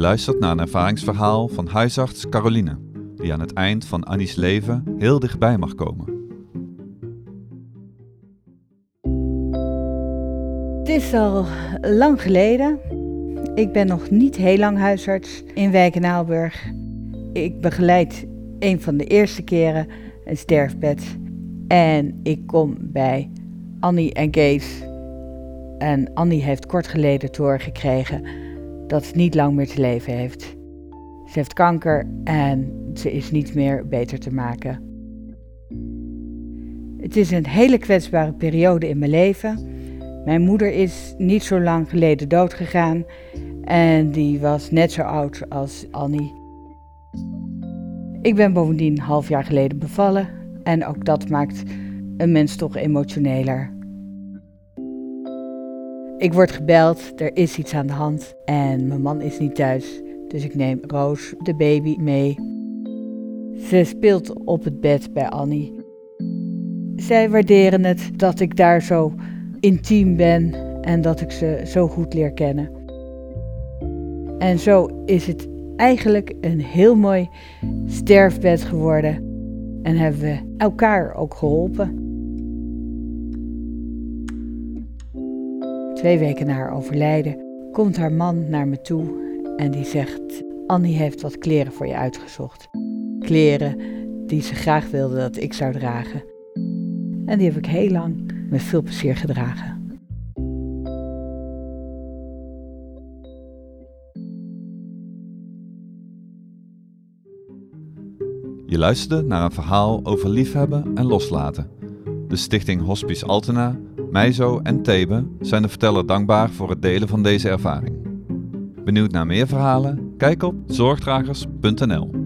luistert naar een ervaringsverhaal van huisarts Caroline, die aan het eind van Annie's leven heel dichtbij mag komen. Het is al lang geleden. Ik ben nog niet heel lang huisarts in Wijk en Aalburg. Ik begeleid een van de eerste keren een sterfbed. En ik kom bij Annie en Kees. En Annie heeft kort geleden te gekregen dat niet lang meer te leven heeft. Ze heeft kanker en ze is niet meer beter te maken. Het is een hele kwetsbare periode in mijn leven. Mijn moeder is niet zo lang geleden doodgegaan en die was net zo oud als Annie. Ik ben bovendien een half jaar geleden bevallen en ook dat maakt een mens toch emotioneler. Ik word gebeld, er is iets aan de hand en mijn man is niet thuis. Dus ik neem Roos, de baby, mee. Ze speelt op het bed bij Annie. Zij waarderen het dat ik daar zo intiem ben en dat ik ze zo goed leer kennen. En zo is het eigenlijk een heel mooi sterfbed geworden en hebben we elkaar ook geholpen. Twee weken na haar overlijden komt haar man naar me toe en die zegt: Annie heeft wat kleren voor je uitgezocht. Kleren die ze graag wilde dat ik zou dragen. En die heb ik heel lang met veel plezier gedragen. Je luisterde naar een verhaal over liefhebben en loslaten. De stichting Hospice Altena, Meizo en Thebe zijn de verteller dankbaar voor het delen van deze ervaring. Benieuwd naar meer verhalen? Kijk op zorgdragers.nl